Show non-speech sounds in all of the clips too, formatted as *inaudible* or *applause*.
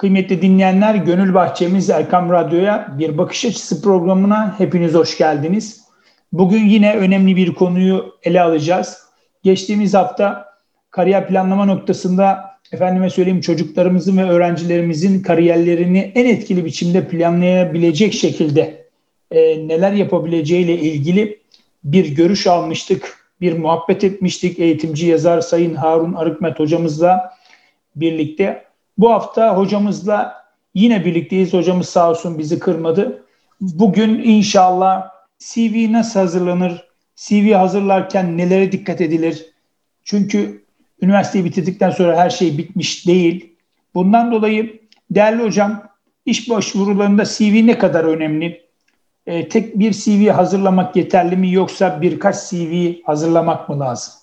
Kıymetli dinleyenler, Gönül Bahçemiz Erkam Radyo'ya bir bakış açısı programına hepiniz hoş geldiniz. Bugün yine önemli bir konuyu ele alacağız. Geçtiğimiz hafta kariyer planlama noktasında efendime söyleyeyim çocuklarımızın ve öğrencilerimizin kariyerlerini en etkili biçimde planlayabilecek şekilde e, neler yapabileceğiyle ilgili bir görüş almıştık, bir muhabbet etmiştik eğitimci yazar Sayın Harun Arıkmet hocamızla birlikte. Bu hafta hocamızla yine birlikteyiz. Hocamız sağ olsun bizi kırmadı. Bugün inşallah CV nasıl hazırlanır? CV hazırlarken nelere dikkat edilir? Çünkü üniversiteyi bitirdikten sonra her şey bitmiş değil. Bundan dolayı değerli hocam iş başvurularında CV ne kadar önemli? E, tek bir CV hazırlamak yeterli mi yoksa birkaç CV hazırlamak mı lazım?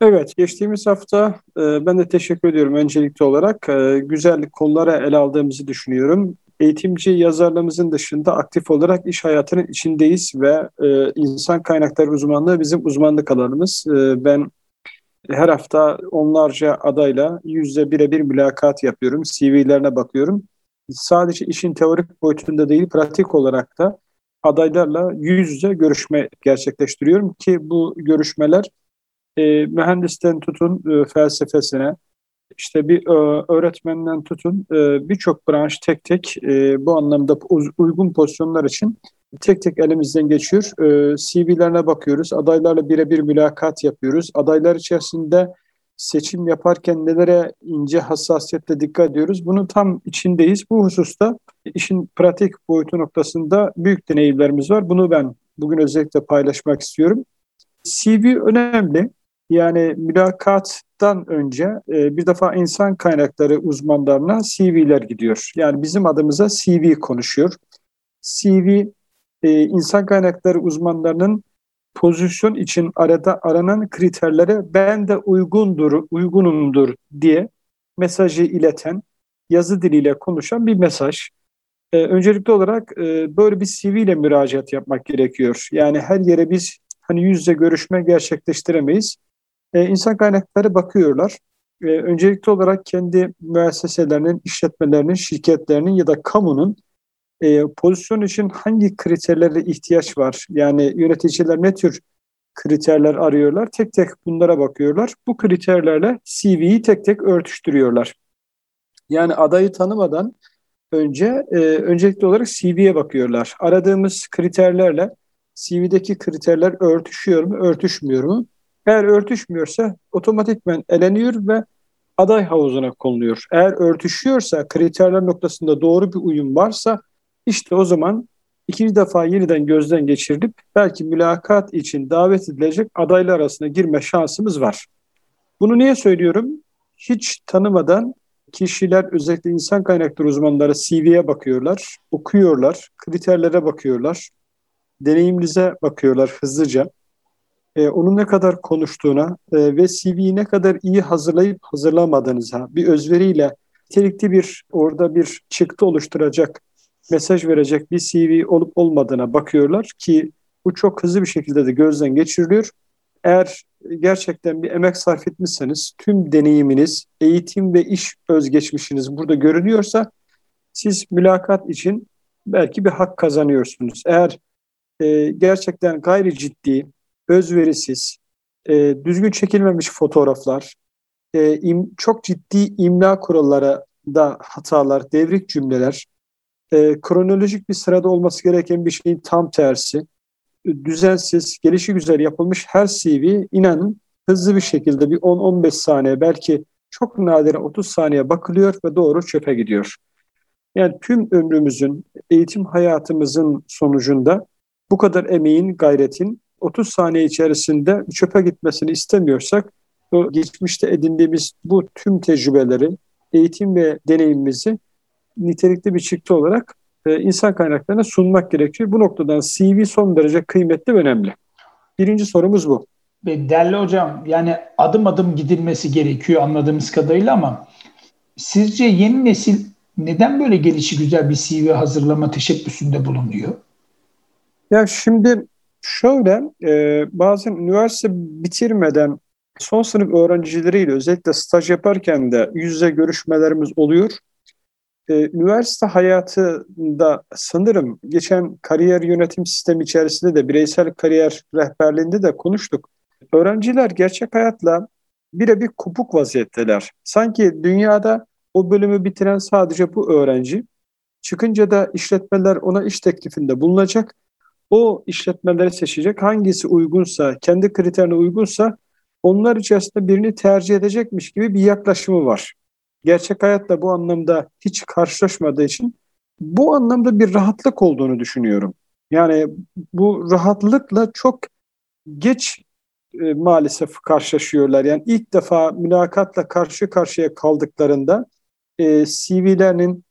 Evet, geçtiğimiz hafta e, ben de teşekkür ediyorum öncelikli olarak. E, güzel konulara ele aldığımızı düşünüyorum. Eğitimci yazarlarımızın dışında aktif olarak iş hayatının içindeyiz ve e, insan kaynakları uzmanlığı bizim uzmanlık alanımız. E, ben her hafta onlarca adayla yüzde birebir mülakat yapıyorum, CV'lerine bakıyorum. Sadece işin teorik boyutunda değil, pratik olarak da adaylarla yüz yüze görüşme gerçekleştiriyorum ki bu görüşmeler e, mühendisten tutun e, felsefesine, işte bir e, öğretmenden tutun e, birçok branş tek tek e, bu anlamda uygun pozisyonlar için tek tek elimizden geçiyor. E, CV'lerine bakıyoruz, adaylarla birebir mülakat yapıyoruz. Adaylar içerisinde seçim yaparken nelere ince hassasiyetle dikkat ediyoruz. Bunun tam içindeyiz. Bu hususta işin pratik boyutu noktasında büyük deneyimlerimiz var. Bunu ben bugün özellikle paylaşmak istiyorum. CV önemli. Yani mülakattan önce e, bir defa insan kaynakları uzmanlarına CV'ler gidiyor. Yani bizim adımıza CV konuşuyor. CV e, insan kaynakları uzmanlarının pozisyon için arada aranan kriterlere ben de uygundur, uygunumdur diye mesajı ileten, yazı diliyle konuşan bir mesaj. Ee, öncelikli olarak e, böyle bir CV ile müracaat yapmak gerekiyor. Yani her yere biz hani yüzle görüşme gerçekleştiremeyiz. Ee, insan kaynakları bakıyorlar. Ee, öncelikli olarak kendi müesseselerinin, işletmelerinin, şirketlerinin ya da kamunun e, pozisyon için hangi kriterlere ihtiyaç var? Yani yöneticiler ne tür kriterler arıyorlar? Tek tek bunlara bakıyorlar. Bu kriterlerle CV'yi tek tek örtüştürüyorlar. Yani adayı tanımadan önce e, öncelikli olarak CV'ye bakıyorlar. Aradığımız kriterlerle CV'deki kriterler örtüşüyor mu, örtüşmüyor mu? Eğer örtüşmüyorsa otomatikmen eleniyor ve aday havuzuna konuluyor. Eğer örtüşüyorsa, kriterler noktasında doğru bir uyum varsa işte o zaman ikinci defa yeniden gözden geçirilip belki mülakat için davet edilecek adaylar arasına girme şansımız var. Bunu niye söylüyorum? Hiç tanımadan kişiler özellikle insan kaynakları uzmanları CV'ye bakıyorlar, okuyorlar, kriterlere bakıyorlar, deneyimlize bakıyorlar hızlıca. Ee, onun ne kadar konuştuğuna e, ve CV'yi ne kadar iyi hazırlayıp hazırlamadığınıza, bir özveriyle nitelikli bir orada bir çıktı oluşturacak mesaj verecek bir CV olup olmadığına bakıyorlar ki bu çok hızlı bir şekilde de gözden geçiriliyor. Eğer gerçekten bir emek sarf etmişseniz tüm deneyiminiz, eğitim ve iş özgeçmişiniz burada görünüyorsa siz mülakat için belki bir hak kazanıyorsunuz. Eğer e, gerçekten gayri ciddi, özverisiz, e, düzgün çekilmemiş fotoğraflar, e, im, çok ciddi imla kuralları da hatalar, devrik cümleler, e, kronolojik bir sırada olması gereken bir şeyin tam tersi, düzensiz, gelişi güzel yapılmış her CV inanın hızlı bir şekilde bir 10-15 saniye belki çok nadir 30 saniye bakılıyor ve doğru çöpe gidiyor. Yani tüm ömrümüzün, eğitim hayatımızın sonucunda bu kadar emeğin, gayretin 30 saniye içerisinde çöpe gitmesini istemiyorsak o geçmişte edindiğimiz bu tüm tecrübeleri, eğitim ve deneyimimizi nitelikli bir çıktı olarak e, insan kaynaklarına sunmak gerekiyor. Bu noktadan CV son derece kıymetli ve önemli. Birinci sorumuz bu. Değerli hocam yani adım adım gidilmesi gerekiyor anladığımız kadarıyla ama sizce yeni nesil neden böyle gelişi güzel bir CV hazırlama teşebbüsünde bulunuyor? Ya şimdi şöyle e, bazen üniversite bitirmeden son sınıf öğrencileriyle özellikle staj yaparken de yüz yüze görüşmelerimiz oluyor. e, üniversite hayatında sanırım geçen kariyer yönetim sistemi içerisinde de bireysel kariyer rehberliğinde de konuştuk. Öğrenciler gerçek hayatla birebir kopuk vaziyetteler. Sanki dünyada o bölümü bitiren sadece bu öğrenci. Çıkınca da işletmeler ona iş teklifinde bulunacak. O işletmeleri seçecek. Hangisi uygunsa, kendi kriterine uygunsa onlar içerisinde birini tercih edecekmiş gibi bir yaklaşımı var. Gerçek hayatta bu anlamda hiç karşılaşmadığı için bu anlamda bir rahatlık olduğunu düşünüyorum. Yani bu rahatlıkla çok geç e, maalesef karşılaşıyorlar. Yani ilk defa mülakatla karşı karşıya kaldıklarında e, CV'lerinin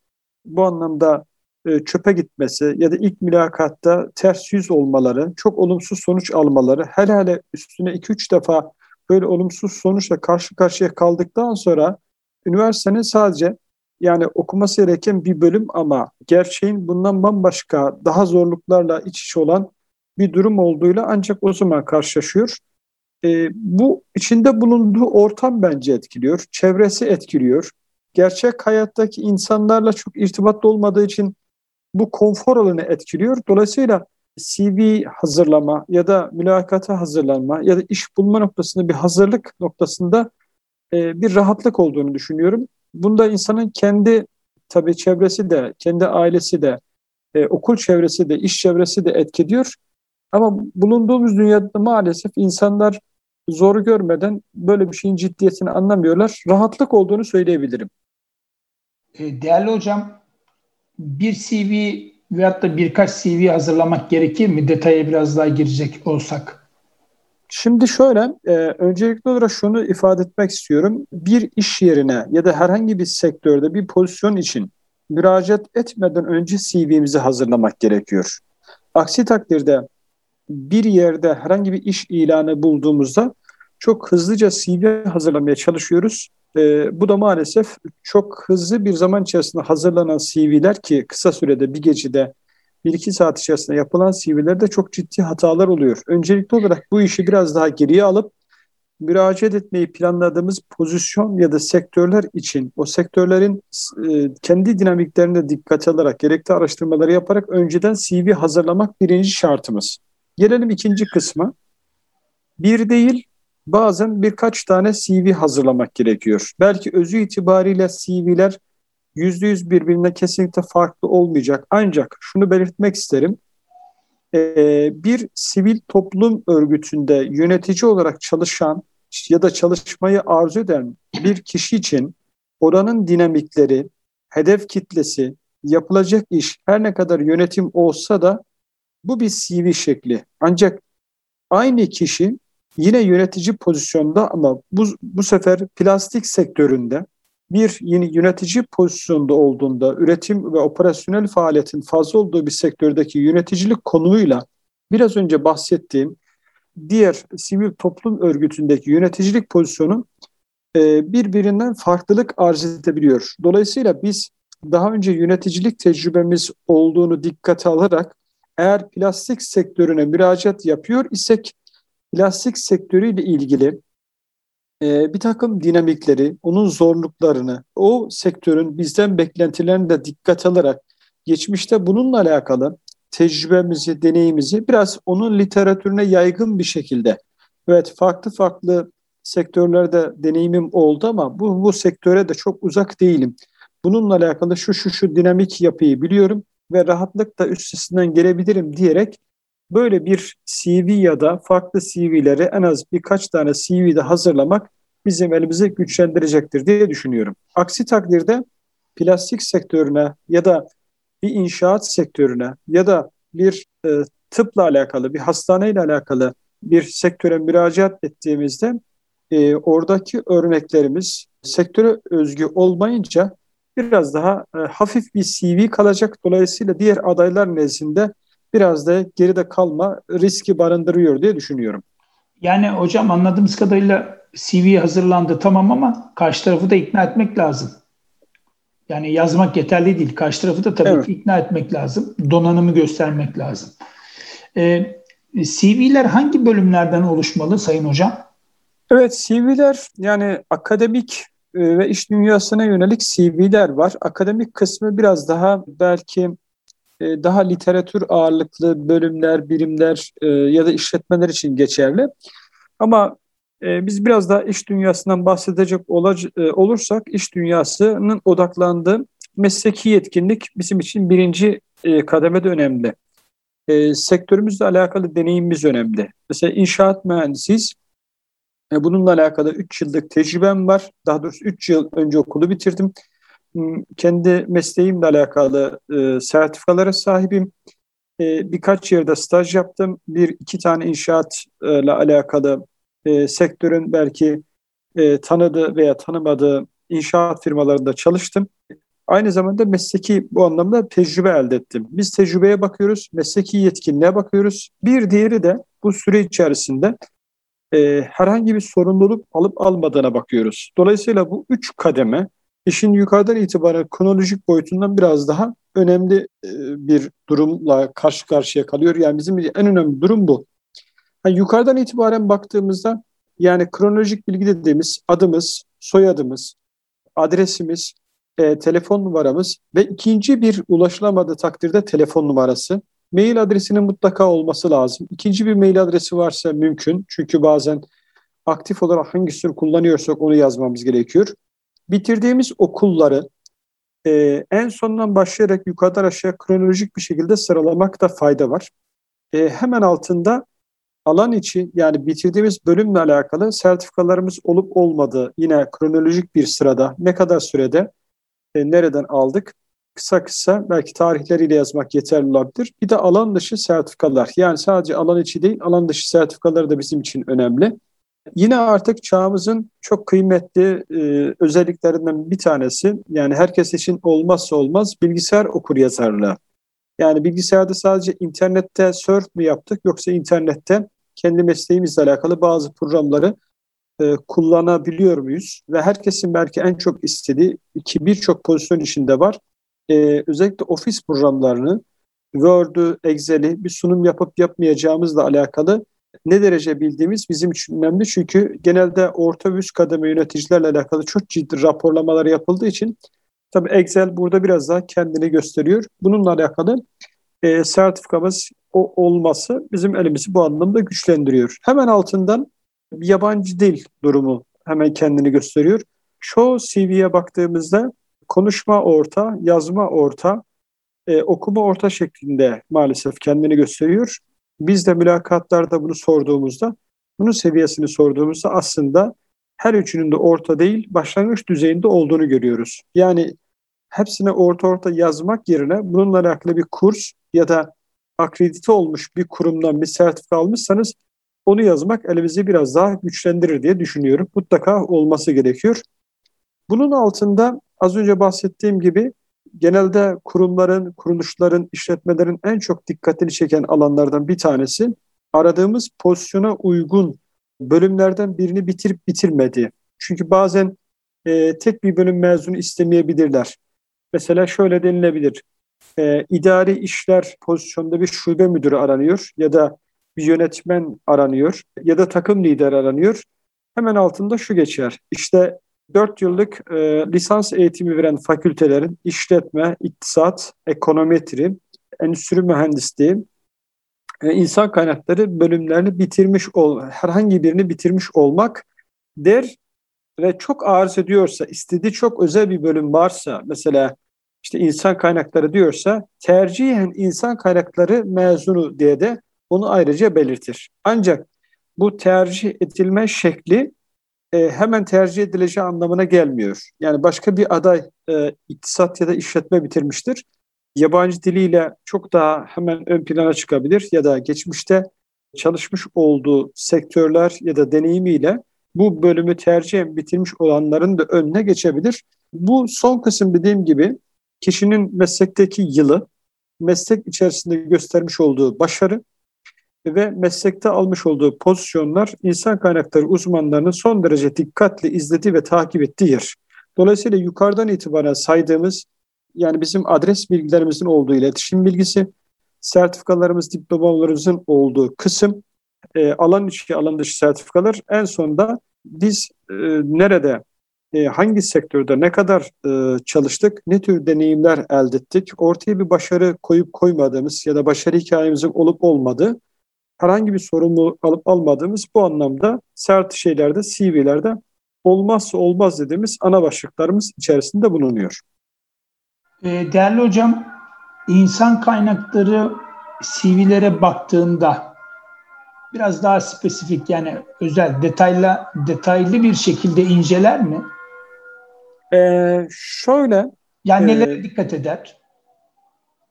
bu anlamda e, çöpe gitmesi ya da ilk mülakatta ters yüz olmaları, çok olumsuz sonuç almaları, hele hele üstüne 2-3 defa böyle olumsuz sonuçla karşı karşıya kaldıktan sonra üniversitenin sadece yani okuması gereken bir bölüm ama gerçeğin bundan bambaşka daha zorluklarla iç içe olan bir durum olduğuyla ancak o zaman karşılaşıyor. E, bu içinde bulunduğu ortam bence etkiliyor, çevresi etkiliyor. Gerçek hayattaki insanlarla çok irtibatlı olmadığı için bu konfor alanı etkiliyor. Dolayısıyla CV hazırlama ya da mülakata hazırlanma ya da iş bulma noktasında bir hazırlık noktasında e, bir rahatlık olduğunu düşünüyorum. Bunda insanın kendi tabii çevresi de, kendi ailesi de, e, okul çevresi de, iş çevresi de etkiliyor. Ama bulunduğumuz dünyada maalesef insanlar zor görmeden böyle bir şeyin ciddiyetini anlamıyorlar. Rahatlık olduğunu söyleyebilirim. E, değerli hocam, bir CV veyahut da birkaç CV hazırlamak gerekir mi? Detaya biraz daha girecek olsak. Şimdi şöyle, e, öncelikli olarak şunu ifade etmek istiyorum. Bir iş yerine ya da herhangi bir sektörde bir pozisyon için müracaat etmeden önce CV'mizi hazırlamak gerekiyor. Aksi takdirde bir yerde herhangi bir iş ilanı bulduğumuzda çok hızlıca CV hazırlamaya çalışıyoruz. E, bu da maalesef çok hızlı bir zaman içerisinde hazırlanan CV'ler ki kısa sürede bir gecede bir iki saat içerisinde yapılan CV'lerde çok ciddi hatalar oluyor. Öncelikli olarak bu işi biraz daha geriye alıp müracaat etmeyi planladığımız pozisyon ya da sektörler için o sektörlerin e, kendi dinamiklerine dikkat alarak gerekli araştırmaları yaparak önceden CV hazırlamak birinci şartımız. Gelelim ikinci kısma. Bir değil bazen birkaç tane CV hazırlamak gerekiyor. Belki özü itibariyle CV'ler yüzde yüz birbirine kesinlikle farklı olmayacak. Ancak şunu belirtmek isterim. Ee, bir sivil toplum örgütünde yönetici olarak çalışan ya da çalışmayı arzu eden bir kişi için oranın dinamikleri, hedef kitlesi, yapılacak iş her ne kadar yönetim olsa da bu bir CV şekli. Ancak aynı kişi yine yönetici pozisyonda ama bu, bu sefer plastik sektöründe bir yeni yönetici pozisyonda olduğunda üretim ve operasyonel faaliyetin fazla olduğu bir sektördeki yöneticilik konumuyla biraz önce bahsettiğim diğer sivil toplum örgütündeki yöneticilik pozisyonu e, birbirinden farklılık arz edebiliyor. Dolayısıyla biz daha önce yöneticilik tecrübemiz olduğunu dikkate alarak eğer plastik sektörüne müracaat yapıyor isek plastik sektörüyle ilgili e, bir takım dinamikleri, onun zorluklarını, o sektörün bizden beklentilerini de dikkat alarak geçmişte bununla alakalı tecrübemizi, deneyimizi biraz onun literatürüne yaygın bir şekilde evet farklı farklı sektörlerde deneyimim oldu ama bu, bu sektöre de çok uzak değilim. Bununla alakalı şu şu şu dinamik yapıyı biliyorum ve rahatlıkla üstesinden gelebilirim diyerek Böyle bir CV ya da farklı CV'leri en az birkaç tane CV'de hazırlamak bizim elimizi güçlendirecektir diye düşünüyorum. Aksi takdirde plastik sektörüne ya da bir inşaat sektörüne ya da bir e, tıpla alakalı, bir hastaneyle alakalı bir sektöre müracaat ettiğimizde e, oradaki örneklerimiz sektöre özgü olmayınca biraz daha e, hafif bir CV kalacak. Dolayısıyla diğer adaylar nezdinde biraz da geride kalma riski barındırıyor diye düşünüyorum. Yani hocam anladığımız kadarıyla CV hazırlandı tamam ama karşı tarafı da ikna etmek lazım. Yani yazmak yeterli değil. Karşı tarafı da tabii evet. ki ikna etmek lazım. Donanımı göstermek lazım. Ee, CV'ler hangi bölümlerden oluşmalı Sayın Hocam? Evet CV'ler yani akademik e, ve iş dünyasına yönelik CV'ler var. Akademik kısmı biraz daha belki daha literatür ağırlıklı bölümler, birimler e, ya da işletmeler için geçerli. Ama biz biraz daha iş dünyasından bahsedecek olursak iş dünyasının odaklandığı mesleki yetkinlik bizim için birinci kademede önemli. Sektörümüzle alakalı deneyimimiz önemli. Mesela inşaat mühendisiyiz. Bununla alakalı 3 yıllık tecrübem var. Daha doğrusu 3 yıl önce okulu bitirdim. Hmm, kendi mesleğimle alakalı e, sertifikalara sahibim. E, birkaç yerde staj yaptım. Bir iki tane inşaatla alakalı e, sektörün belki e, tanıdığı veya tanımadığı inşaat firmalarında çalıştım. Aynı zamanda mesleki bu anlamda tecrübe elde ettim. Biz tecrübeye bakıyoruz, mesleki yetkinliğe bakıyoruz. Bir diğeri de bu süre içerisinde e, herhangi bir sorumluluk alıp almadığına bakıyoruz. Dolayısıyla bu üç kademe işin yukarıdan itibaren kronolojik boyutundan biraz daha önemli e, bir durumla karşı karşıya kalıyor. Yani bizim en önemli durum bu. Yani yukarıdan itibaren baktığımızda yani kronolojik bilgi dediğimiz adımız, soyadımız, adresimiz, e, telefon numaramız ve ikinci bir ulaşılamadığı takdirde telefon numarası. Mail adresinin mutlaka olması lazım. İkinci bir mail adresi varsa mümkün. Çünkü bazen aktif olarak hangisini kullanıyorsak onu yazmamız gerekiyor. Bitirdiğimiz okulları e, en sondan başlayarak yukarıdan aşağı kronolojik bir şekilde sıralamakta fayda var. E, hemen altında alan içi yani bitirdiğimiz bölümle alakalı sertifikalarımız olup olmadığı yine kronolojik bir sırada ne kadar sürede e, nereden aldık kısa kısa belki tarihleriyle yazmak yeterli olabilir. Bir de alan dışı sertifikalar. Yani sadece alan içi değil, alan dışı sertifikaları da bizim için önemli. Yine artık çağımızın çok kıymetli e, özelliklerinden bir tanesi, yani herkes için olmazsa olmaz bilgisayar okur yazarlığı. Yani bilgisayarda sadece internette surf mi yaptık yoksa internette kendi mesleğimizle alakalı bazı programları e, kullanabiliyor muyuz? Ve herkesin belki en çok istediği ki birçok pozisyon içinde var e, özellikle ofis programlarını, Word'ü, Excel'i bir sunum yapıp yapmayacağımızla alakalı ne derece bildiğimiz bizim için önemli. Çünkü genelde orta üst kademe yöneticilerle alakalı çok ciddi raporlamalar yapıldığı için tabii Excel burada biraz daha kendini gösteriyor. Bununla alakalı e, sertifikamız o olması bizim elimizi bu anlamda güçlendiriyor. Hemen altından yabancı dil durumu hemen kendini gösteriyor. Çoğu CV'ye baktığımızda konuşma orta, yazma orta, e, okuma orta şeklinde maalesef kendini gösteriyor. Biz de mülakatlarda bunu sorduğumuzda, bunun seviyesini sorduğumuzda aslında her üçünün de orta değil, başlangıç düzeyinde olduğunu görüyoruz. Yani hepsine orta orta yazmak yerine bununla alakalı bir kurs ya da akredite olmuş bir kurumdan bir sertifika almışsanız onu yazmak elimizi biraz daha güçlendirir diye düşünüyorum. Mutlaka olması gerekiyor. Bunun altında az önce bahsettiğim gibi genelde kurumların, kuruluşların, işletmelerin en çok dikkatini çeken alanlardan bir tanesi aradığımız pozisyona uygun bölümlerden birini bitirip bitirmedi. Çünkü bazen e, tek bir bölüm mezunu istemeyebilirler. Mesela şöyle denilebilir. E, idari işler pozisyonda bir şube müdürü aranıyor ya da bir yönetmen aranıyor ya da takım lider aranıyor. Hemen altında şu geçer. İşte 4 yıllık e, lisans eğitimi veren fakültelerin işletme, iktisat, ekonometri, endüstri mühendisliği, e, insan kaynakları bölümlerini bitirmiş ol, herhangi birini bitirmiş olmak der ve çok arz ediyorsa, istediği çok özel bir bölüm varsa, mesela işte insan kaynakları diyorsa tercihen insan kaynakları mezunu diye de onu ayrıca belirtir. Ancak bu tercih edilme şekli e, hemen tercih edileceği anlamına gelmiyor. Yani başka bir aday e, iktisat ya da işletme bitirmiştir. Yabancı diliyle çok daha hemen ön plana çıkabilir ya da geçmişte çalışmış olduğu sektörler ya da deneyimiyle bu bölümü tercih bitirmiş olanların da önüne geçebilir. Bu son kısım dediğim gibi kişinin meslekteki yılı, meslek içerisinde göstermiş olduğu başarı ve meslekte almış olduğu pozisyonlar insan kaynakları uzmanlarının son derece dikkatli izlediği ve takip ettiği yer. Dolayısıyla yukarıdan itibaren saydığımız yani bizim adres bilgilerimizin olduğu iletişim bilgisi, sertifikalarımız, diplomalarımızın olduğu kısım, e, alan içi, alan dışı sertifikalar en sonunda biz e, nerede e, hangi sektörde ne kadar e, çalıştık, ne tür deneyimler elde ettik, ortaya bir başarı koyup koymadığımız ya da başarı hikayemizin olup olmadığı herhangi bir sorumlu alıp almadığımız bu anlamda sert şeylerde, CV'lerde olmazsa olmaz dediğimiz ana başlıklarımız içerisinde bulunuyor. E, değerli hocam, insan kaynakları CV'lere baktığında biraz daha spesifik yani özel detaylı detaylı bir şekilde inceler mi? Ee, şöyle yani nelere e, dikkat eder?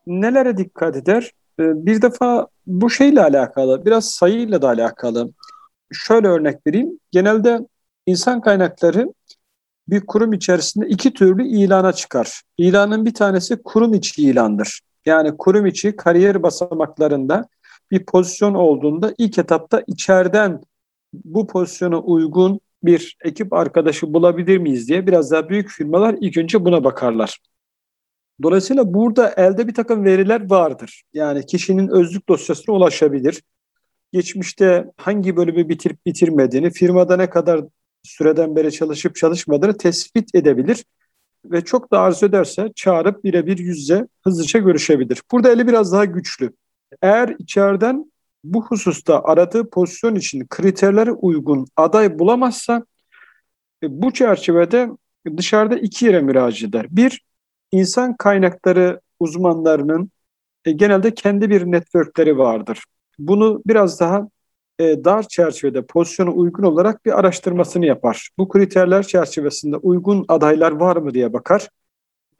Nelere dikkat eder? Ee, bir defa bu şeyle alakalı, biraz sayıyla da alakalı. Şöyle örnek vereyim. Genelde insan kaynakları bir kurum içerisinde iki türlü ilana çıkar. İlanın bir tanesi kurum içi ilandır. Yani kurum içi kariyer basamaklarında bir pozisyon olduğunda ilk etapta içeriden bu pozisyona uygun bir ekip arkadaşı bulabilir miyiz diye biraz daha büyük firmalar ilk önce buna bakarlar. Dolayısıyla burada elde bir takım veriler vardır. Yani kişinin özlük dosyasına ulaşabilir. Geçmişte hangi bölümü bitirip bitirmediğini, firmada ne kadar süreden beri çalışıp çalışmadığını tespit edebilir. Ve çok da arzu ederse çağırıp birebir yüzle hızlıca görüşebilir. Burada eli biraz daha güçlü. Eğer içeriden bu hususta aradığı pozisyon için kriterlere uygun aday bulamazsa e, bu çerçevede dışarıda iki yere müracaat eder. Bir, insan kaynakları uzmanlarının e, genelde kendi bir networkleri vardır. Bunu biraz daha e, dar çerçevede pozisyona uygun olarak bir araştırmasını yapar. Bu kriterler çerçevesinde uygun adaylar var mı diye bakar.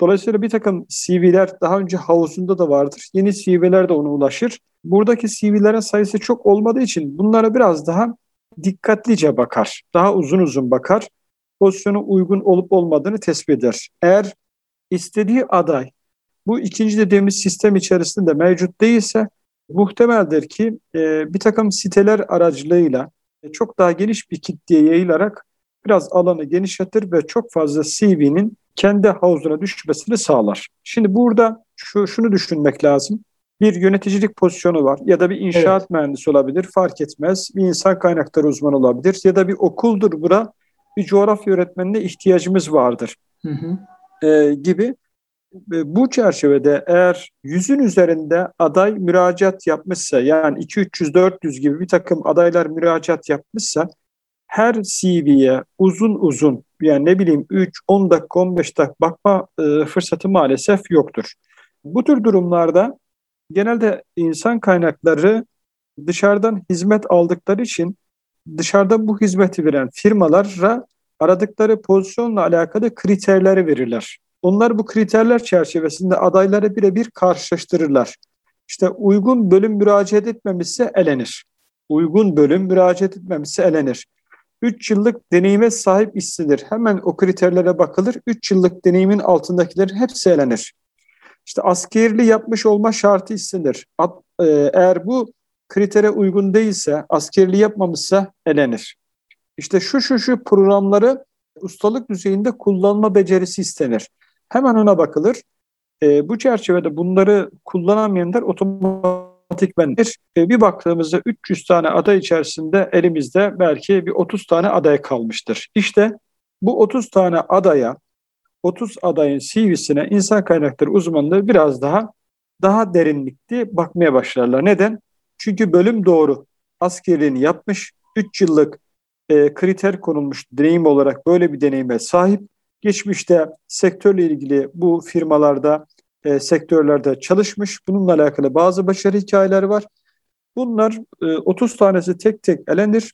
Dolayısıyla bir takım CV'ler daha önce havuzunda da vardır. Yeni CV'ler de ona ulaşır. Buradaki CV'lerin sayısı çok olmadığı için bunlara biraz daha dikkatlice bakar. Daha uzun uzun bakar. Pozisyona uygun olup olmadığını tespit eder. Eğer istediği aday bu ikinci dediğimiz sistem içerisinde mevcut değilse muhtemeldir ki e, bir takım siteler aracılığıyla e, çok daha geniş bir kitleye yayılarak biraz alanı genişletir ve çok fazla CV'nin kendi havuzuna düşmesini sağlar. Şimdi burada şu şunu düşünmek lazım. Bir yöneticilik pozisyonu var ya da bir inşaat evet. mühendisi olabilir fark etmez. Bir insan kaynakları uzmanı olabilir ya da bir okuldur bura bir coğrafya öğretmenine ihtiyacımız vardır hı hı. E, gibi. E, bu çerçevede eğer yüzün üzerinde aday müracaat yapmışsa yani 2-300-400 gibi bir takım adaylar müracaat yapmışsa her CV'ye uzun uzun yani ne bileyim 3, 10 dakika, 15 dakika bakma e, fırsatı maalesef yoktur. Bu tür durumlarda genelde insan kaynakları dışarıdan hizmet aldıkları için dışarıdan bu hizmeti veren firmalara aradıkları pozisyonla alakalı kriterleri verirler. Onlar bu kriterler çerçevesinde adayları birebir karşılaştırırlar. İşte uygun bölüm müracaat etmemişse elenir. Uygun bölüm müracaat etmemişse elenir. 3 yıllık deneyime sahip istenir. Hemen o kriterlere bakılır. 3 yıllık deneyimin altındakilerin hepsi elenir. İşte askerli yapmış olma şartı istenir. E, eğer bu kritere uygun değilse, askerli yapmamışsa elenir. İşte şu şu şu programları ustalık düzeyinde kullanma becerisi istenir. Hemen ona bakılır. E, bu çerçevede bunları kullanamayanlar otomatik otomatikmendir. E, bir baktığımızda 300 tane aday içerisinde elimizde belki bir 30 tane aday kalmıştır. İşte bu 30 tane adaya, 30 adayın CV'sine insan kaynakları uzmanlığı biraz daha daha derinlikli bakmaya başlarlar. Neden? Çünkü bölüm doğru. Askerliğini yapmış, 3 yıllık e, kriter konulmuş deneyim olarak böyle bir deneyime sahip. Geçmişte sektörle ilgili bu firmalarda e, sektörlerde çalışmış. Bununla alakalı bazı başarı hikayeleri var. Bunlar e, 30 tanesi tek tek elenir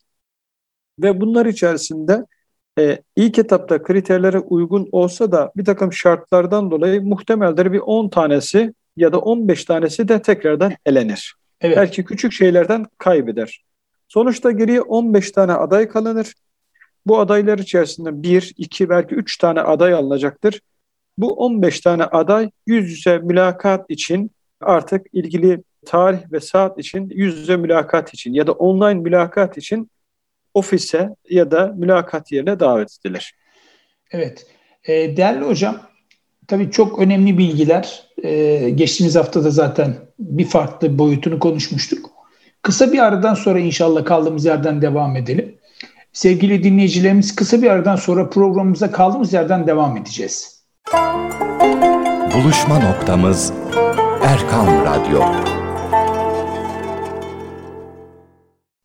ve bunlar içerisinde e, ilk etapta kriterlere uygun olsa da bir takım şartlardan dolayı muhtemeldir bir 10 tanesi ya da 15 tanesi de tekrardan elenir. Evet. Belki küçük şeylerden kaybeder. Sonuçta geriye 15 tane aday kalınır. Bu adaylar içerisinde 1, 2 belki 3 tane aday alınacaktır. Bu 15 tane aday yüz yüze mülakat için artık ilgili tarih ve saat için yüz yüze mülakat için ya da online mülakat için ofise ya da mülakat yerine davet edilir. Evet. E, değerli hocam, tabii çok önemli bilgiler. E, geçtiğimiz hafta da zaten bir farklı boyutunu konuşmuştuk. Kısa bir aradan sonra inşallah kaldığımız yerden devam edelim. Sevgili dinleyicilerimiz kısa bir aradan sonra programımıza kaldığımız yerden devam edeceğiz. Buluşma noktamız Erkan Radyo.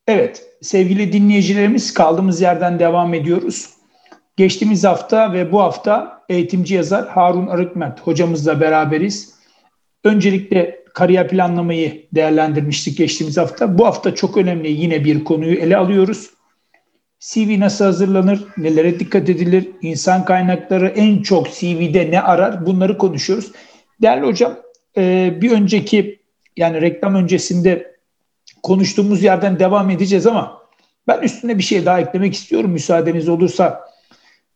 Evet, sevgili dinleyicilerimiz kaldığımız yerden devam ediyoruz. Geçtiğimiz hafta ve bu hafta eğitimci yazar Harun Arıkment hocamızla beraberiz. Öncelikle kariyer planlamayı değerlendirmiştik geçtiğimiz hafta. Bu hafta çok önemli yine bir konuyu ele alıyoruz. CV nasıl hazırlanır, nelere dikkat edilir, insan kaynakları en çok CV'de ne arar bunları konuşuyoruz. Değerli hocam e, bir önceki yani reklam öncesinde konuştuğumuz yerden devam edeceğiz ama ben üstüne bir şey daha eklemek istiyorum müsaadeniz olursa.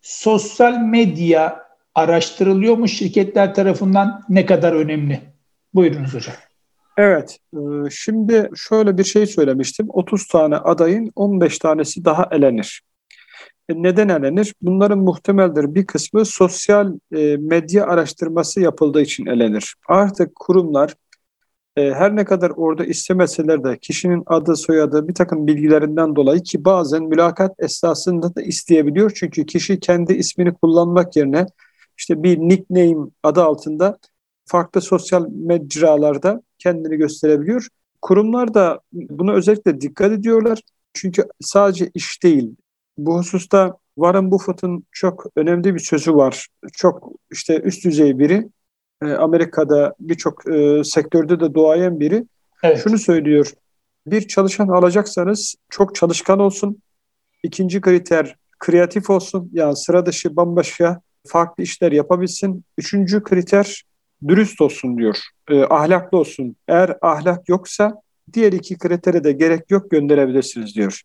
Sosyal medya araştırılıyor mu şirketler tarafından ne kadar önemli? Buyurunuz hocam. Evet, e, şimdi şöyle bir şey söylemiştim. 30 tane adayın 15 tanesi daha elenir. E, neden elenir? Bunların muhtemeldir bir kısmı sosyal e, medya araştırması yapıldığı için elenir. Artık kurumlar her ne kadar orada istemeseler de kişinin adı soyadı bir takım bilgilerinden dolayı ki bazen mülakat esnasında da isteyebiliyor. Çünkü kişi kendi ismini kullanmak yerine işte bir nickname adı altında farklı sosyal mecralarda kendini gösterebiliyor. Kurumlar da buna özellikle dikkat ediyorlar. Çünkü sadece iş değil. Bu hususta Warren Buffett'ın çok önemli bir sözü var. Çok işte üst düzey biri. E, Amerika'da birçok e, sektörde de doğayan biri. Evet. Şunu söylüyor. Bir çalışan alacaksanız çok çalışkan olsun. İkinci kriter kreatif olsun. Yani sıra dışı bambaşka farklı işler yapabilsin. Üçüncü kriter dürüst olsun diyor, e, ahlaklı olsun. Eğer ahlak yoksa diğer iki kritere de gerek yok gönderebilirsiniz diyor.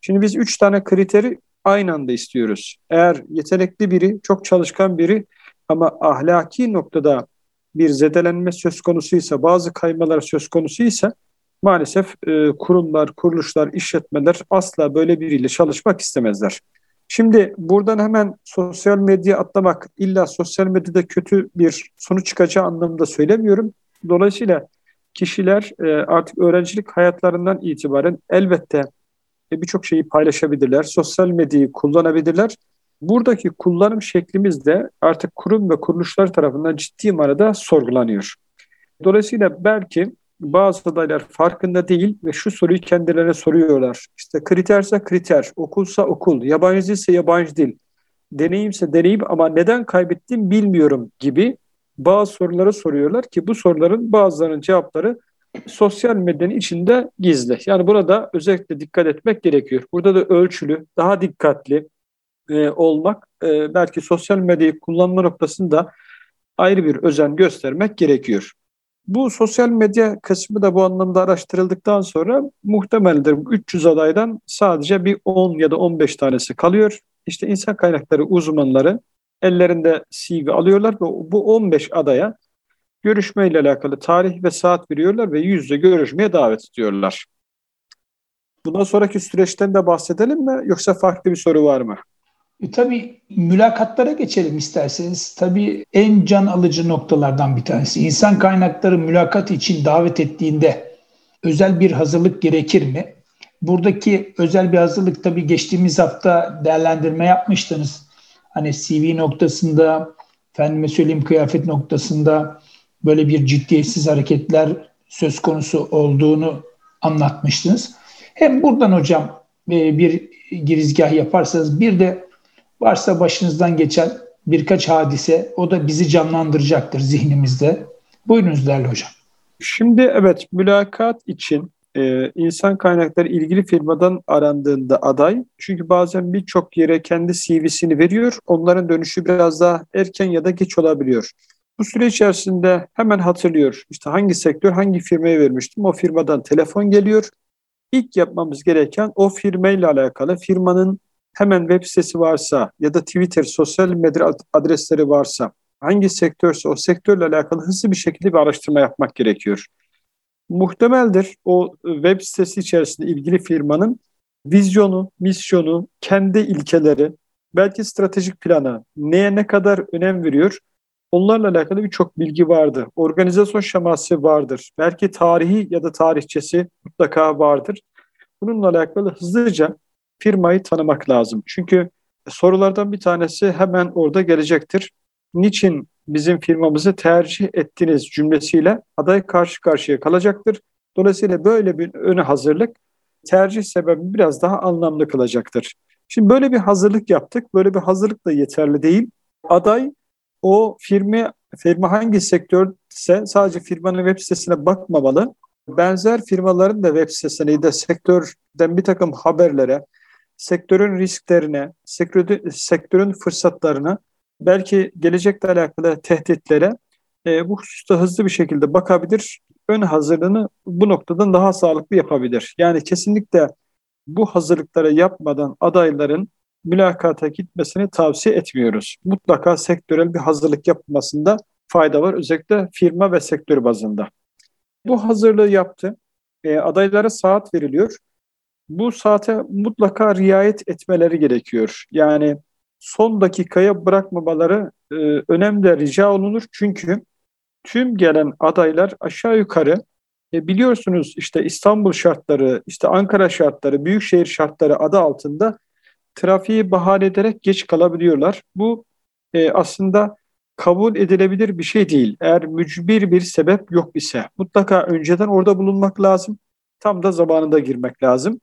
Şimdi biz üç tane kriteri aynı anda istiyoruz. Eğer yetenekli biri, çok çalışkan biri ama ahlaki noktada bir zedelenme söz konusuysa, bazı kaymalar söz konusuysa maalesef e, kurumlar, kuruluşlar, işletmeler asla böyle biriyle çalışmak istemezler. Şimdi buradan hemen sosyal medya atlamak illa sosyal medyada kötü bir sonuç çıkacağı anlamında söylemiyorum. Dolayısıyla kişiler e, artık öğrencilik hayatlarından itibaren elbette e, birçok şeyi paylaşabilirler. Sosyal medyayı kullanabilirler. Buradaki kullanım şeklimiz de artık kurum ve kuruluşlar tarafından ciddi manada sorgulanıyor. Dolayısıyla belki bazı adaylar farkında değil ve şu soruyu kendilerine soruyorlar. İşte kriterse kriter, okulsa okul, yabancı dilse yabancı dil, deneyimse deneyim ama neden kaybettim bilmiyorum gibi bazı soruları soruyorlar ki bu soruların bazılarının cevapları sosyal medyanın içinde gizli. Yani burada özellikle dikkat etmek gerekiyor. Burada da ölçülü, daha dikkatli e, olmak, e, belki sosyal medyayı kullanma noktasında ayrı bir özen göstermek gerekiyor. Bu sosyal medya kısmı da bu anlamda araştırıldıktan sonra muhtemeldir 300 adaydan sadece bir 10 ya da 15 tanesi kalıyor. İşte insan kaynakları uzmanları ellerinde CV alıyorlar ve bu 15 adaya görüşmeyle alakalı tarih ve saat veriyorlar ve yüzde görüşmeye davet ediyorlar. Bundan sonraki süreçten de bahsedelim mi yoksa farklı bir soru var mı? E, tabii mülakatlara geçelim isterseniz. Tabii en can alıcı noktalardan bir tanesi. İnsan kaynakları mülakat için davet ettiğinde özel bir hazırlık gerekir mi? Buradaki özel bir hazırlık tabii geçtiğimiz hafta değerlendirme yapmıştınız. Hani CV noktasında, efendime söyleyeyim kıyafet noktasında böyle bir ciddiyetsiz hareketler söz konusu olduğunu anlatmıştınız. Hem buradan hocam e, bir girizgah yaparsanız bir de Varsa başınızdan geçen birkaç hadise o da bizi canlandıracaktır zihnimizde. Buyurunuz değerli hocam. Şimdi evet mülakat için e, insan kaynakları ilgili firmadan arandığında aday çünkü bazen birçok yere kendi CV'sini veriyor. Onların dönüşü biraz daha erken ya da geç olabiliyor. Bu süre içerisinde hemen hatırlıyor. İşte hangi sektör, hangi firmaya vermiştim. O firmadan telefon geliyor. İlk yapmamız gereken o firmayla alakalı firmanın hemen web sitesi varsa ya da Twitter, sosyal medya adresleri varsa hangi sektörse o sektörle alakalı hızlı bir şekilde bir araştırma yapmak gerekiyor. Muhtemeldir o web sitesi içerisinde ilgili firmanın vizyonu, misyonu, kendi ilkeleri, belki stratejik planı, neye ne kadar önem veriyor, onlarla alakalı birçok bilgi vardır. Organizasyon şeması vardır. Belki tarihi ya da tarihçesi mutlaka vardır. Bununla alakalı hızlıca firmayı tanımak lazım. Çünkü sorulardan bir tanesi hemen orada gelecektir. Niçin bizim firmamızı tercih ettiniz cümlesiyle aday karşı karşıya kalacaktır. Dolayısıyla böyle bir öne hazırlık tercih sebebi biraz daha anlamlı kılacaktır. Şimdi böyle bir hazırlık yaptık. Böyle bir hazırlık da yeterli değil. Aday o firma firma hangi sektörse sadece firmanın web sitesine bakmamalı. Benzer firmaların da web sitesine de sektörden bir takım haberlere, sektörün risklerine, sektörün, sektörün fırsatlarına, belki gelecekle alakalı tehditlere e, bu hususta hızlı bir şekilde bakabilir. Ön hazırlığını bu noktadan daha sağlıklı yapabilir. Yani kesinlikle bu hazırlıkları yapmadan adayların mülakata gitmesini tavsiye etmiyoruz. Mutlaka sektörel bir hazırlık yapmasında fayda var. Özellikle firma ve sektör bazında. Bu hazırlığı yaptı. E, adaylara saat veriliyor. Bu saate mutlaka riayet etmeleri gerekiyor. Yani son dakikaya bırakmamaları e, önemli rica olunur. Çünkü tüm gelen adaylar aşağı yukarı e, biliyorsunuz işte İstanbul şartları, işte Ankara şartları, büyükşehir şartları adı altında trafiği bahane ederek geç kalabiliyorlar. Bu e, aslında kabul edilebilir bir şey değil. Eğer mücbir bir sebep yok ise mutlaka önceden orada bulunmak lazım. Tam da zamanında girmek lazım.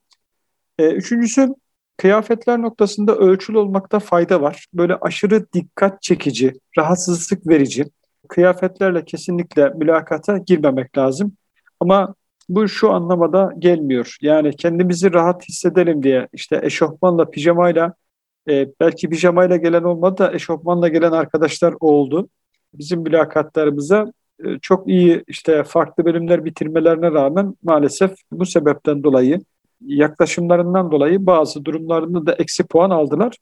E, üçüncüsü kıyafetler noktasında ölçülü olmakta fayda var. Böyle aşırı dikkat çekici, rahatsızlık verici kıyafetlerle kesinlikle mülakata girmemek lazım. Ama bu şu anlamada gelmiyor. Yani kendimizi rahat hissedelim diye işte eşofmanla, pijamayla e, belki pijamayla gelen olmadı da eşofmanla gelen arkadaşlar oldu. Bizim mülakatlarımıza e, çok iyi işte farklı bölümler bitirmelerine rağmen maalesef bu sebepten dolayı yaklaşımlarından dolayı bazı durumlarında da eksi puan aldılar.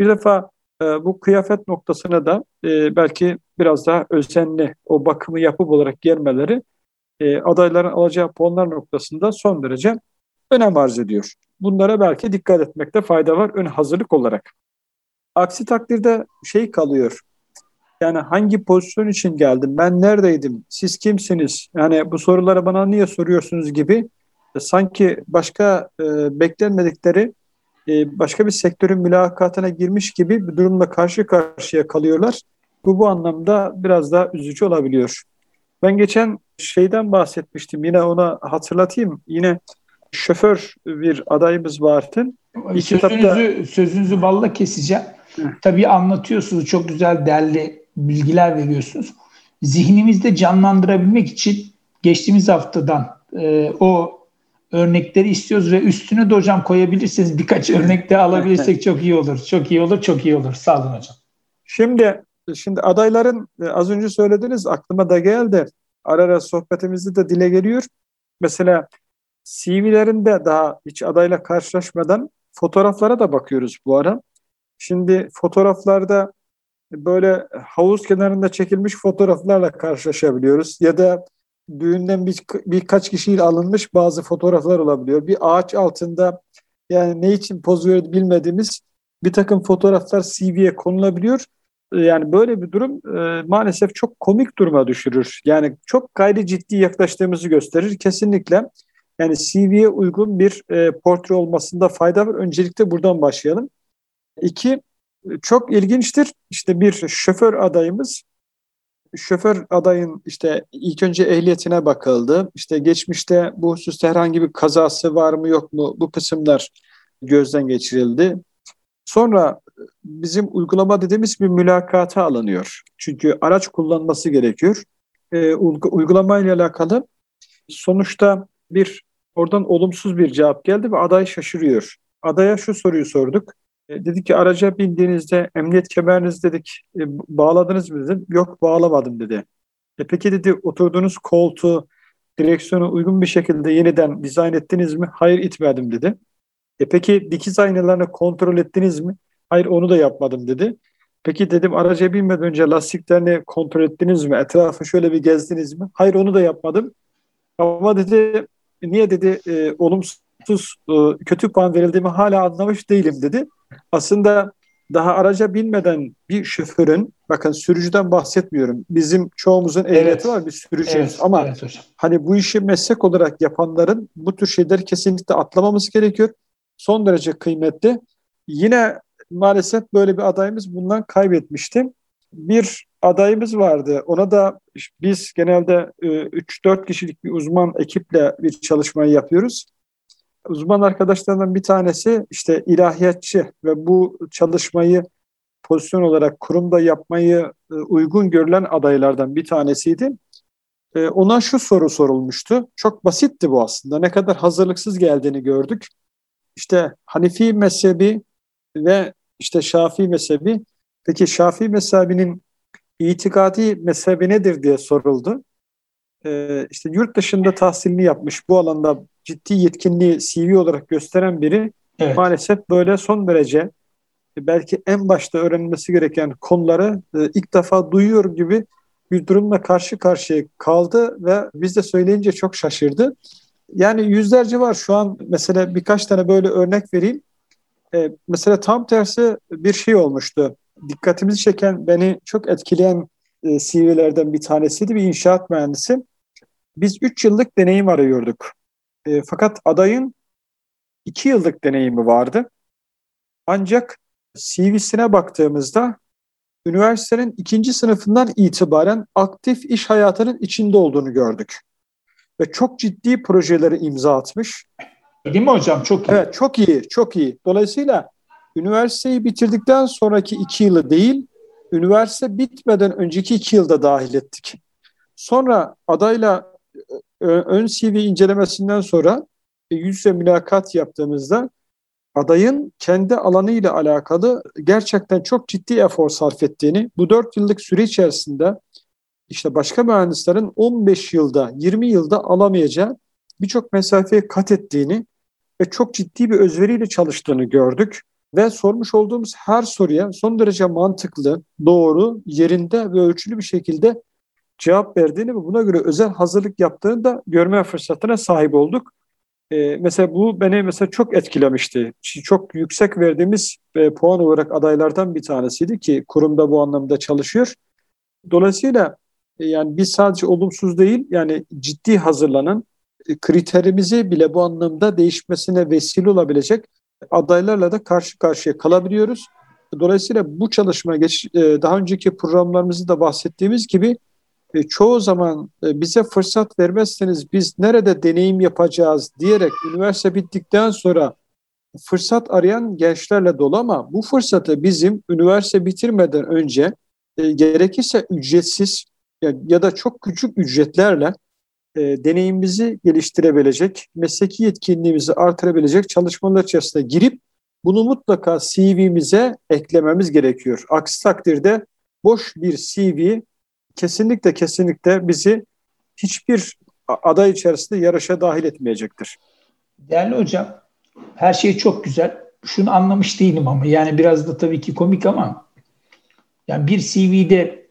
Bir defa e, bu kıyafet noktasına da e, belki biraz daha özenli o bakımı yapıp olarak gelmeleri e, adayların alacağı puanlar noktasında son derece önem arz ediyor. Bunlara belki dikkat etmekte fayda var ön hazırlık olarak. Aksi takdirde şey kalıyor. Yani hangi pozisyon için geldim? Ben neredeydim? Siz kimsiniz? Yani bu soruları bana niye soruyorsunuz gibi sanki başka e, beklenmedikleri e, başka bir sektörün mülakatına girmiş gibi bir durumla karşı karşıya kalıyorlar. Bu bu anlamda biraz daha üzücü olabiliyor. Ben geçen şeyden bahsetmiştim. Yine ona hatırlatayım. Yine şoför bir adayımız vardı. Sözünüzü, sözünüzü balla keseceğim. Hı. Tabii anlatıyorsunuz. Çok güzel değerli bilgiler veriyorsunuz. Zihnimizde canlandırabilmek için geçtiğimiz haftadan e, o örnekleri istiyoruz ve üstüne de hocam koyabilirsiniz. Birkaç örnek de alabilirsek çok iyi olur. Çok iyi olur, çok iyi olur. Sağ olun hocam. Şimdi şimdi adayların e, az önce söylediniz aklıma da geldi. Ara ara sohbetimizde de dile geliyor. Mesela CV'lerinde daha hiç adayla karşılaşmadan fotoğraflara da bakıyoruz bu ara. Şimdi fotoğraflarda böyle havuz kenarında çekilmiş fotoğraflarla karşılaşabiliyoruz. Ya da düğünden bir, birkaç kişiyle alınmış bazı fotoğraflar olabiliyor. Bir ağaç altında yani ne için poz veriyor bilmediğimiz bir takım fotoğraflar CV'ye konulabiliyor. Yani böyle bir durum e, maalesef çok komik duruma düşürür. Yani çok gayri ciddi yaklaştığımızı gösterir. Kesinlikle yani CV'ye uygun bir e, portre olmasında fayda var. Öncelikle buradan başlayalım. İki, çok ilginçtir. İşte bir şoför adayımız şoför adayın işte ilk önce ehliyetine bakıldı. İşte geçmişte bu hususta herhangi bir kazası var mı yok mu bu kısımlar gözden geçirildi. Sonra bizim uygulama dediğimiz bir mülakata alınıyor. Çünkü araç kullanması gerekiyor. E, uygulama alakalı sonuçta bir oradan olumsuz bir cevap geldi ve aday şaşırıyor. Adaya şu soruyu sorduk. E, dedi ki araca bindiğinizde emniyet kemeriniz dedik e, bağladınız mı dedim. Yok bağlamadım dedi. E peki dedi oturduğunuz koltuğu direksiyonu uygun bir şekilde yeniden dizayn ettiniz mi? Hayır itmedim dedi. E peki dikiz aynalarını kontrol ettiniz mi? Hayır onu da yapmadım dedi. Peki dedim araca binmeden önce lastiklerini kontrol ettiniz mi? Etrafı şöyle bir gezdiniz mi? Hayır onu da yapmadım. Ama dedi niye dedi e, olumsuz e, kötü puan verildiğimi hala anlamış değilim dedi. Aslında daha araca binmeden bir şoförün, bakın sürücüden bahsetmiyorum. Bizim çoğumuzun ehliyeti evet. var bir sürücüyüz evet, ama evet hani bu işi meslek olarak yapanların bu tür şeyleri kesinlikle atlamamız gerekiyor. son derece kıymetli. Yine maalesef böyle bir adayımız bundan kaybetmişti. Bir adayımız vardı. Ona da biz genelde 3-4 e, kişilik bir uzman ekiple bir çalışmayı yapıyoruz. Uzman arkadaşlarından bir tanesi işte ilahiyatçı ve bu çalışmayı pozisyon olarak kurumda yapmayı e, uygun görülen adaylardan bir tanesiydi. E, ona şu soru sorulmuştu. Çok basitti bu aslında. Ne kadar hazırlıksız geldiğini gördük. İşte Hanifi mezhebi ve işte Şafii mezhebi. Peki Şafii mezhebinin itikadi mezhebi nedir diye soruldu. Ee, işte yurt dışında tahsilini yapmış, bu alanda ciddi yetkinliği CV olarak gösteren biri evet. maalesef böyle son derece belki en başta öğrenilmesi gereken konuları e, ilk defa duyuyor gibi bir durumla karşı karşıya kaldı ve biz de söyleyince çok şaşırdı. Yani yüzlerce var şu an mesela birkaç tane böyle örnek vereyim. Ee, mesela tam tersi bir şey olmuştu. Dikkatimizi çeken, beni çok etkileyen e, CV'lerden bir tanesiydi bir inşaat mühendisi. Biz 3 yıllık deneyim arıyorduk. E, fakat adayın 2 yıllık deneyimi vardı. Ancak CV'sine baktığımızda üniversitenin ikinci sınıfından itibaren aktif iş hayatının içinde olduğunu gördük. Ve çok ciddi projeleri imza atmış. Değil mi hocam? Çok iyi. Evet, çok iyi, çok iyi. Dolayısıyla üniversiteyi bitirdikten sonraki iki yılı değil, üniversite bitmeden önceki iki yılda dahil ettik. Sonra adayla ön CV incelemesinden sonra e, yüz yüze mülakat yaptığımızda adayın kendi alanıyla alakalı gerçekten çok ciddi efor sarf ettiğini, bu dört yıllık süre içerisinde işte başka mühendislerin 15 yılda, 20 yılda alamayacağı birçok mesafeye kat ettiğini ve çok ciddi bir özveriyle çalıştığını gördük. Ve sormuş olduğumuz her soruya son derece mantıklı, doğru, yerinde ve ölçülü bir şekilde cevap verdiğini ve buna göre özel hazırlık yaptığını da görme fırsatına sahip olduk. Ee, mesela bu beni mesela çok etkilemişti. Çok yüksek verdiğimiz e, puan olarak adaylardan bir tanesiydi ki kurumda bu anlamda çalışıyor. Dolayısıyla e, yani biz sadece olumsuz değil yani ciddi hazırlanan e, kriterimizi bile bu anlamda değişmesine vesile olabilecek adaylarla da karşı karşıya kalabiliyoruz. Dolayısıyla bu çalışma geç, e, daha önceki programlarımızda da bahsettiğimiz gibi çoğu zaman bize fırsat vermezseniz biz nerede deneyim yapacağız diyerek üniversite bittikten sonra fırsat arayan gençlerle dolu ama bu fırsatı bizim üniversite bitirmeden önce gerekirse ücretsiz ya, ya da çok küçük ücretlerle e, deneyimimizi geliştirebilecek, mesleki yetkinliğimizi artırabilecek çalışmalar içerisine girip bunu mutlaka CV'mize eklememiz gerekiyor. Aksi takdirde boş bir CV kesinlikle kesinlikle bizi hiçbir aday içerisinde yarışa dahil etmeyecektir. Değerli hocam, her şey çok güzel. Şunu anlamış değilim ama yani biraz da tabii ki komik ama yani bir CV'de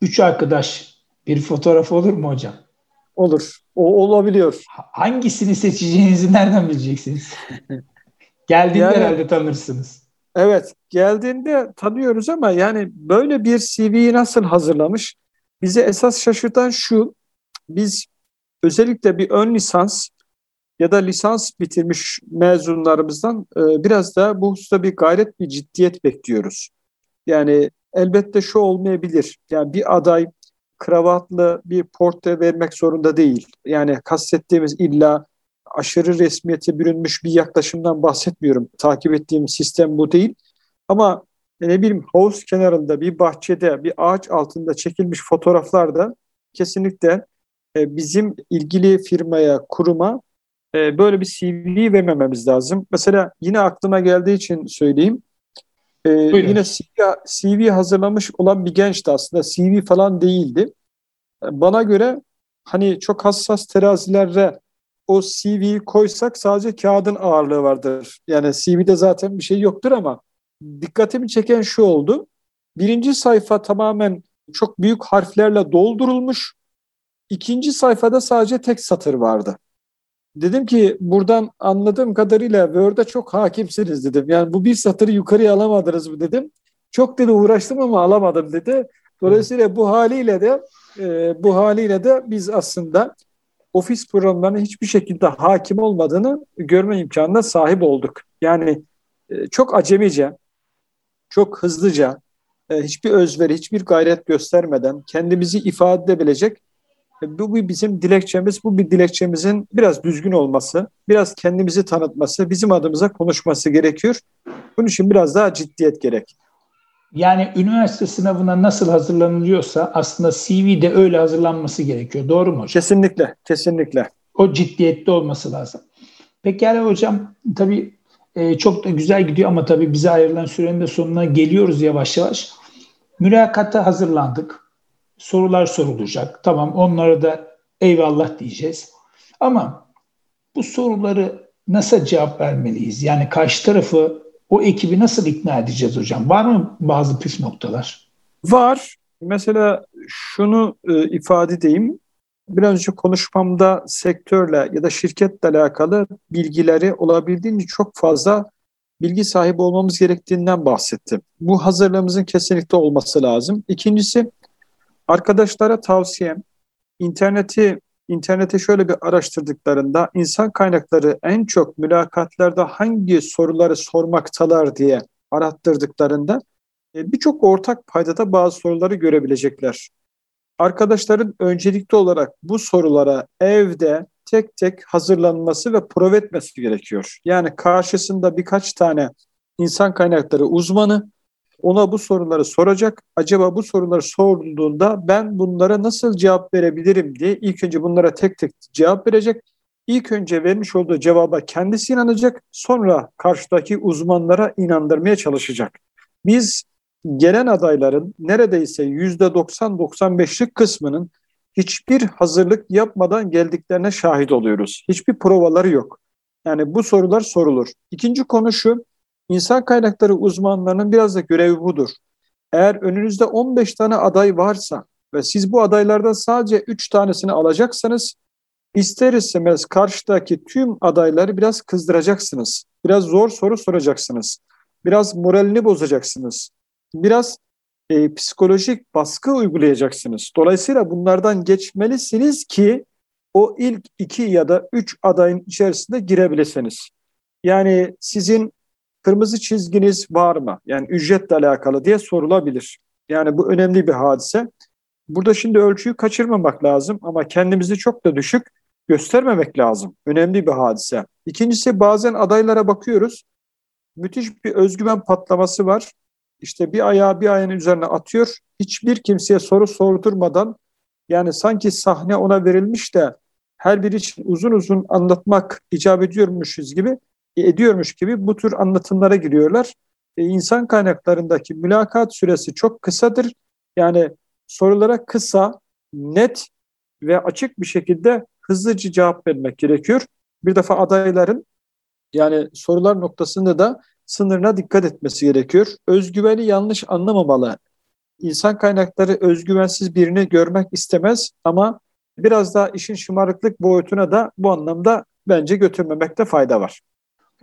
üç arkadaş bir fotoğraf olur mu hocam? Olur. O olabiliyor. Hangisini seçeceğinizi nereden bileceksiniz? *laughs* Geldiğinde yani, herhalde tanırsınız. Evet, geldiğinde tanıyoruz ama yani böyle bir CV'yi nasıl hazırlamış? Bize esas şaşırtan şu, biz özellikle bir ön lisans ya da lisans bitirmiş mezunlarımızdan e, biraz da bu hususta bir gayret, bir ciddiyet bekliyoruz. Yani elbette şu olmayabilir. Yani bir aday kravatlı bir portre vermek zorunda değil. Yani kastettiğimiz illa aşırı resmiyete bürünmüş bir yaklaşımdan bahsetmiyorum. Takip ettiğim sistem bu değil. Ama ne bileyim havuz kenarında bir bahçede bir ağaç altında çekilmiş fotoğraflar da kesinlikle e, bizim ilgili firmaya, kuruma e, böyle bir CV vermememiz lazım. Mesela yine aklıma geldiği için söyleyeyim. Ee, yine CV, CV hazırlamış olan bir gençti aslında. CV falan değildi. Bana göre hani çok hassas terazilere o CV'yi koysak sadece kağıdın ağırlığı vardır. Yani CV'de zaten bir şey yoktur ama dikkatimi çeken şu oldu. Birinci sayfa tamamen çok büyük harflerle doldurulmuş. İkinci sayfada sadece tek satır vardı. Dedim ki buradan anladığım kadarıyla Word'e çok hakimsiniz dedim. Yani bu bir satırı yukarıya alamadınız mı dedim. Çok dedi uğraştım ama alamadım dedi. Dolayısıyla bu haliyle de e, bu haliyle de biz aslında ofis programlarına hiçbir şekilde hakim olmadığını görme imkanına sahip olduk. Yani e, çok acemice, çok hızlıca, e, hiçbir özveri, hiçbir gayret göstermeden kendimizi ifade edebilecek e, bu bir bizim dilekçemiz, bu bir dilekçemizin biraz düzgün olması, biraz kendimizi tanıtması, bizim adımıza konuşması gerekiyor. Bunun için biraz daha ciddiyet gerek. Yani üniversite sınavına nasıl hazırlanılıyorsa aslında CV de öyle hazırlanması gerekiyor. Doğru mu hocam? Kesinlikle, kesinlikle. O ciddiyette olması lazım. Pekala hocam tabii e, çok da güzel gidiyor ama tabii bize ayrılan sürenin de sonuna geliyoruz yavaş yavaş. Mülakata hazırlandık. Sorular sorulacak. Tamam onlara da eyvallah diyeceğiz. Ama bu soruları nasıl cevap vermeliyiz? Yani karşı tarafı o ekibi nasıl ikna edeceğiz hocam? Var mı bazı püf noktalar? Var. Mesela şunu e, ifade edeyim. Biraz önce konuşmamda sektörle ya da şirketle alakalı bilgileri olabildiğince çok fazla bilgi sahibi olmamız gerektiğinden bahsettim. Bu hazırlığımızın kesinlikle olması lazım. İkincisi arkadaşlara tavsiyem interneti internete şöyle bir araştırdıklarında insan kaynakları en çok mülakatlarda hangi soruları sormaktalar diye arattırdıklarında e, birçok ortak paydada bazı soruları görebilecekler. Arkadaşların öncelikli olarak bu sorulara evde tek tek hazırlanması ve prova etmesi gerekiyor. Yani karşısında birkaç tane insan kaynakları uzmanı ona bu soruları soracak. Acaba bu soruları sorulduğunda ben bunlara nasıl cevap verebilirim diye ilk önce bunlara tek tek cevap verecek. İlk önce vermiş olduğu cevaba kendisi inanacak, sonra karşıdaki uzmanlara inandırmaya çalışacak. Biz gelen adayların neredeyse %90-95'lik kısmının hiçbir hazırlık yapmadan geldiklerine şahit oluyoruz. Hiçbir provaları yok. Yani bu sorular sorulur. İkinci konu şu, İnsan kaynakları uzmanlarının biraz da görevi budur. Eğer önünüzde 15 tane aday varsa ve siz bu adaylardan sadece 3 tanesini alacaksanız ister istemez karşıdaki tüm adayları biraz kızdıracaksınız. Biraz zor soru soracaksınız. Biraz moralini bozacaksınız. Biraz e, psikolojik baskı uygulayacaksınız. Dolayısıyla bunlardan geçmelisiniz ki o ilk iki ya da üç adayın içerisinde girebilirsiniz. Yani sizin kırmızı çizginiz var mı? Yani ücretle alakalı diye sorulabilir. Yani bu önemli bir hadise. Burada şimdi ölçüyü kaçırmamak lazım ama kendimizi çok da düşük göstermemek lazım. Önemli bir hadise. İkincisi bazen adaylara bakıyoruz. Müthiş bir özgüven patlaması var. İşte bir ayağı bir ayağın üzerine atıyor. Hiçbir kimseye soru sordurmadan yani sanki sahne ona verilmiş de her biri için uzun uzun anlatmak icap ediyormuşuz gibi ediyormuş gibi bu tür anlatımlara giriyorlar. E, insan kaynaklarındaki mülakat süresi çok kısadır. Yani sorulara kısa, net ve açık bir şekilde hızlıca cevap vermek gerekiyor. Bir defa adayların yani sorular noktasında da sınırına dikkat etmesi gerekiyor. Özgüveni yanlış anlamamalı. İnsan kaynakları özgüvensiz birini görmek istemez ama biraz daha işin şımarıklık boyutuna da bu anlamda bence götürmemekte fayda var.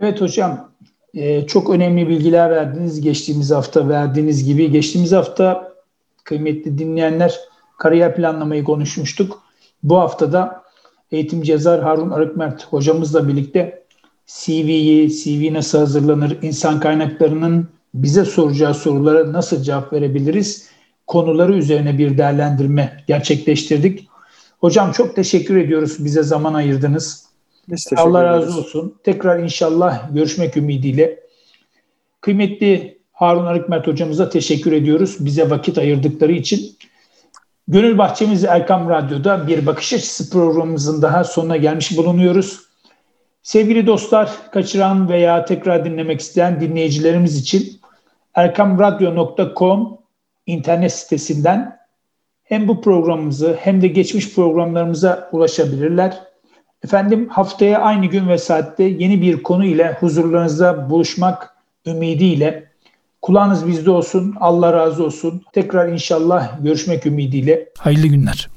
Evet hocam e, çok önemli bilgiler verdiniz. Geçtiğimiz hafta verdiğiniz gibi. Geçtiğimiz hafta kıymetli dinleyenler kariyer planlamayı konuşmuştuk. Bu haftada eğitim yazar Harun Arıkmert hocamızla birlikte CV'yi, CV nasıl hazırlanır, insan kaynaklarının bize soracağı sorulara nasıl cevap verebiliriz konuları üzerine bir değerlendirme gerçekleştirdik. Hocam çok teşekkür ediyoruz bize zaman ayırdınız. Allah razı olsun. Tekrar inşallah görüşmek ümidiyle. Kıymetli Harun Arıkmet hocamıza teşekkür ediyoruz. Bize vakit ayırdıkları için. Gönül Bahçemiz Erkam Radyo'da bir bakış açısı programımızın daha sonuna gelmiş bulunuyoruz. Sevgili dostlar, kaçıran veya tekrar dinlemek isteyen dinleyicilerimiz için erkamradyo.com internet sitesinden hem bu programımızı hem de geçmiş programlarımıza ulaşabilirler. Efendim haftaya aynı gün ve saatte yeni bir konu ile huzurlarınızda buluşmak ümidiyle kulağınız bizde olsun. Allah razı olsun. Tekrar inşallah görüşmek ümidiyle. Hayırlı günler.